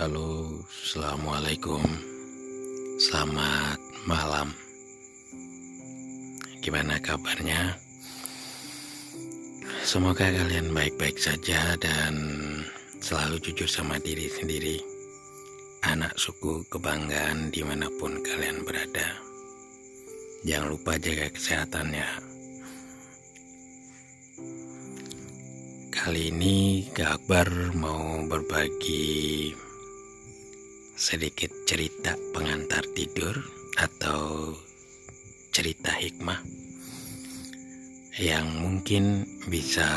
Halo, assalamualaikum. Selamat malam. Gimana kabarnya? Semoga kalian baik-baik saja dan selalu jujur sama diri sendiri. Anak suku kebanggaan di mana pun kalian berada. Jangan lupa jaga kesehatannya. Kali ini Kak Akbar mau berbagi sedikit cerita pengantar tidur atau cerita hikmah yang mungkin bisa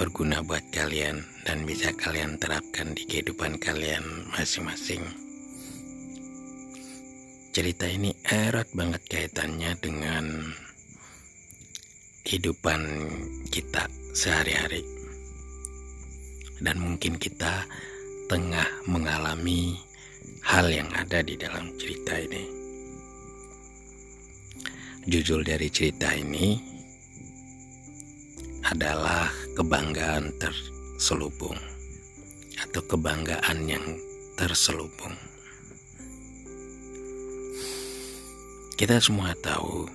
berguna buat kalian dan bisa kalian terapkan di kehidupan kalian masing-masing. Cerita ini erat banget kaitannya dengan kehidupan kita sehari-hari. Dan mungkin kita tengah mengalami hal yang ada di dalam cerita ini. Judul dari cerita ini adalah kebanggaan terselubung atau kebanggaan yang terselubung. Kita semua tahu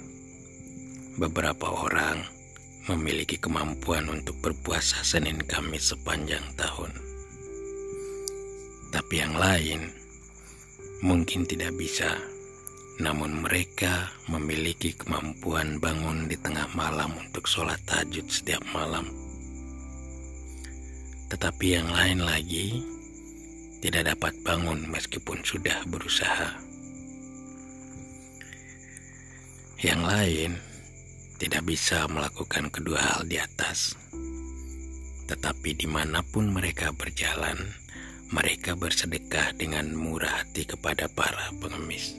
beberapa orang memiliki kemampuan untuk berpuasa Senin Kamis sepanjang tahun. Tapi yang lain mungkin tidak bisa, namun mereka memiliki kemampuan bangun di tengah malam untuk sholat tahajud setiap malam. Tetapi yang lain lagi tidak dapat bangun meskipun sudah berusaha. Yang lain tidak bisa melakukan kedua hal di atas. Tetapi di mana pun mereka berjalan, mereka bersedekah dengan murah hati kepada para pengemis.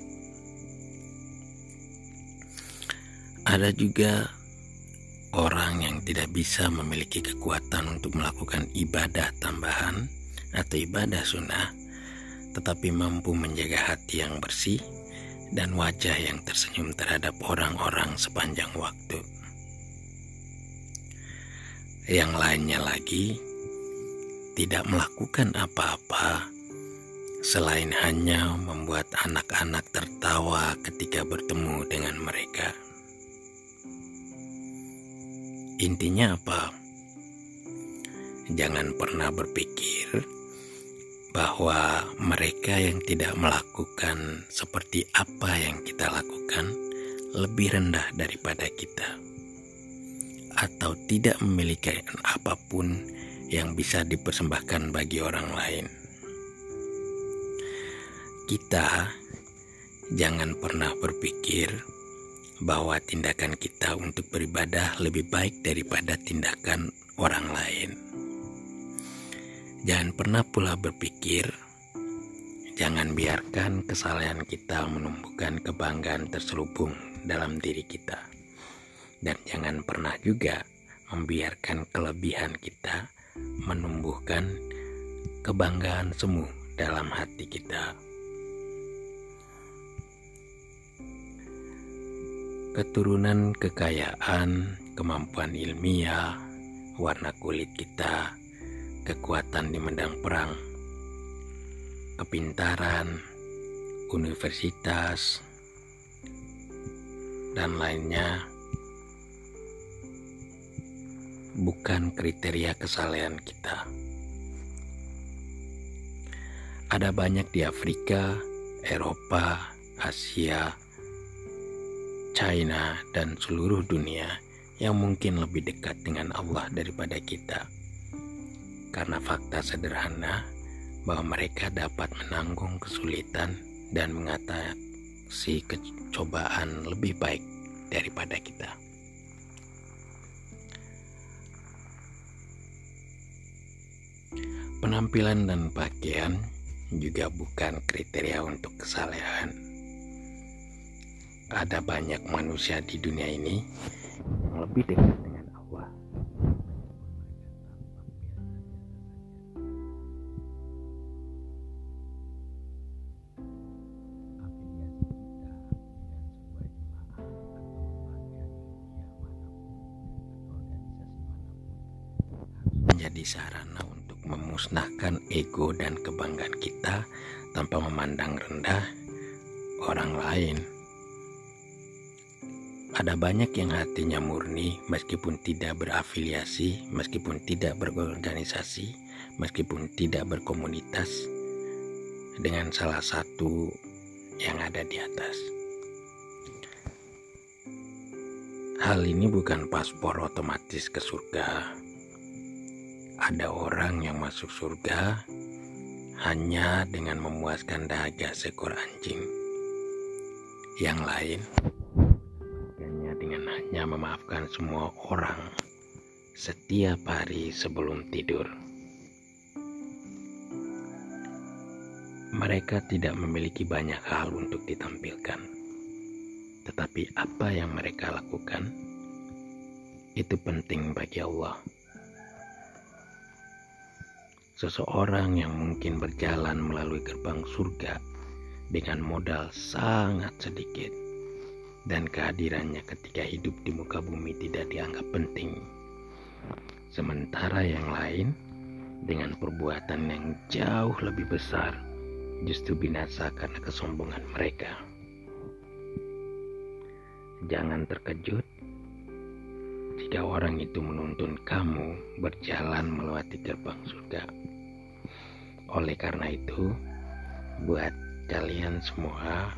Ada juga orang yang tidak bisa memiliki kekuatan untuk melakukan ibadah tambahan atau ibadah sunnah, tetapi mampu menjaga hati yang bersih dan wajah yang tersenyum terhadap orang-orang sepanjang waktu. Yang lainnya lagi tidak melakukan apa-apa selain hanya membuat anak-anak tertawa ketika bertemu dengan mereka. Intinya apa? Jangan pernah berpikir bahwa mereka yang tidak melakukan seperti apa yang kita lakukan lebih rendah daripada kita, atau tidak memiliki apa pun yang bisa dipersembahkan bagi orang lain. Kita jangan pernah berpikir bahwa tindakan kita untuk beribadah lebih baik daripada tindakan orang lain. Jangan pernah pula berpikir, jangan biarkan kesalahan kita menumbuhkan kebanggaan terselubung dalam diri kita. Dan jangan pernah juga membiarkan kelebihan kita menumbuhkan kebanggaan semu dalam hati kita. Keturunan kekayaan, kemampuan ilmiah, warna kulit kita, kekuatan di medan perang, kepintaran, universitas, dan lainnya bukan kriteria kesalahan kita. Ada banyak di Afrika, Eropa, Asia, China, dan seluruh dunia yang mungkin lebih dekat dengan Allah daripada kita karena fakta sederhana bahwa mereka dapat menanggung kesulitan dan mengatasi kecobaan lebih baik daripada kita. Penampilan dan pakaian juga bukan kriteria untuk kesalehan. Ada banyak manusia di dunia ini yang lebih dekat dengan Allah menjadi sarana untuk memusnahkan ego dan kebanggaan kita tanpa memandang rendah orang lain. Ada banyak yang hatinya murni meskipun tidak berafiliasi, meskipun tidak berorganisasi, meskipun tidak berkomunitas dengan salah satu yang ada di atas. Hal ini bukan paspor otomatis ke surga. Ada orang yang masuk surga hanya dengan memuaskan dahaga seekor anjing. Yang lain hanya dengan hanya memaafkan semua orang setiap hari sebelum tidur. Mereka tidak memiliki banyak hal untuk ditampilkan tetapi apa yang mereka lakukan itu penting bagi Allah. Seseorang yang mungkin berjalan melalui gerbang surga dengan modal sangat sedikit dan kehadirannya ketika hidup di muka bumi tidak dianggap penting. Sementara yang lain dengan perbuatan yang jauh lebih besar justru binasa karena kesombongan mereka. Jangan terkejut jika orang itu menuntun kamu berjalan melewati gerbang surga. Oleh karena itu, buat kalian semua,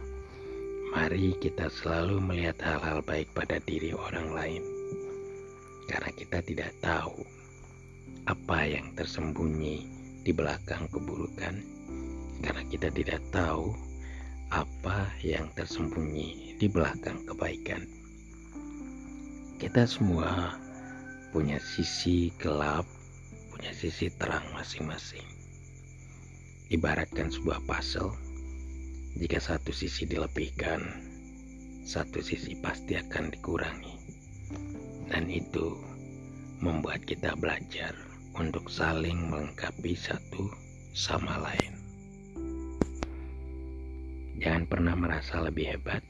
mari kita selalu melihat hal-hal baik pada diri orang lain, karena kita tidak tahu apa yang tersembunyi di belakang keburukan, karena kita tidak tahu apa yang tersembunyi di belakang kebaikan. Kita semua punya sisi gelap, punya sisi terang masing-masing. Ibaratkan sebuah puzzle, jika satu sisi dilebihkan, satu sisi pasti akan dikurangi. Dan itu membuat kita belajar untuk saling melengkapi satu sama lain. Jangan pernah merasa lebih hebat.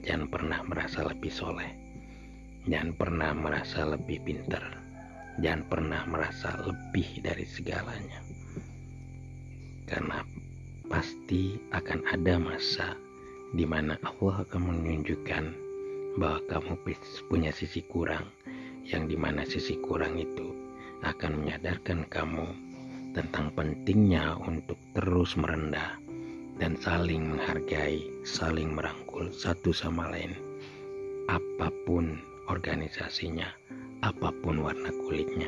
Jangan pernah merasa lebih soleh. Jangan pernah merasa lebih pintar. Jangan pernah merasa lebih dari segalanya. Karena pasti akan ada masa di mana Allah akan menunjukkan bahwa kamu punya sisi kurang, yang di mana sisi kurang itu akan menyadarkan kamu tentang pentingnya untuk terus merendah dan saling menghargai, saling merangkul satu sama lain. Apa pun organisasinya, apa pun warna kulitnya,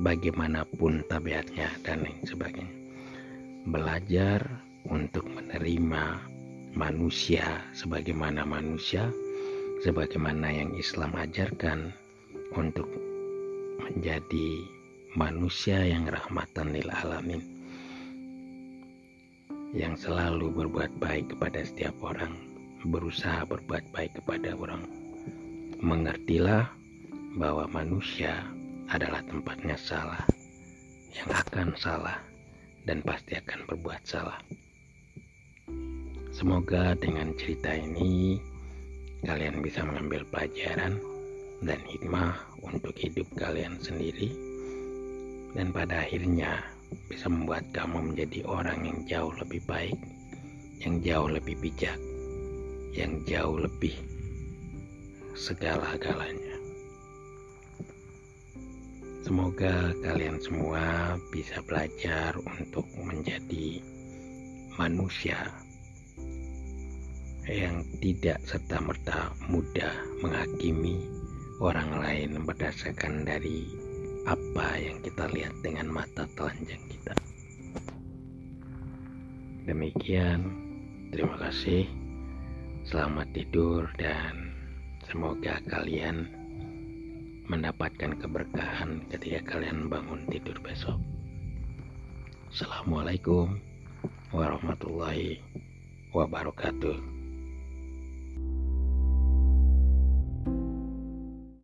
bagaimanapun tabiatnya dan lain sebagainya. Belajar untuk menerima manusia sebagaimana manusia, sebagaimana yang Islam ajarkan untuk menjadi manusia yang rahmatan lil alamin yang selalu berbuat baik kepada setiap orang, berusaha berbuat baik kepada orang. Mengertilah bahwa manusia adalah tempatnya salah, yang akan salah dan pasti akan berbuat salah. Semoga dengan cerita ini kalian bisa mengambil pelajaran dan hikmah untuk hidup kalian sendiri dan pada akhirnya bisa membuat kamu menjadi orang yang jauh lebih baik, yang jauh lebih bijak, yang jauh lebih segala-galanya. Semoga kalian semua bisa belajar untuk menjadi manusia yang tidak serta-merta mudah menghakimi orang lain berdasarkan dari apa yang kita lihat dengan mata telanjang kita. Demikian, terima kasih. Selamat tidur dan semoga kalian mendapatkan keberkahan ketika kalian bangun tidur besok. Assalamualaikum warahmatullahi wabarakatuh.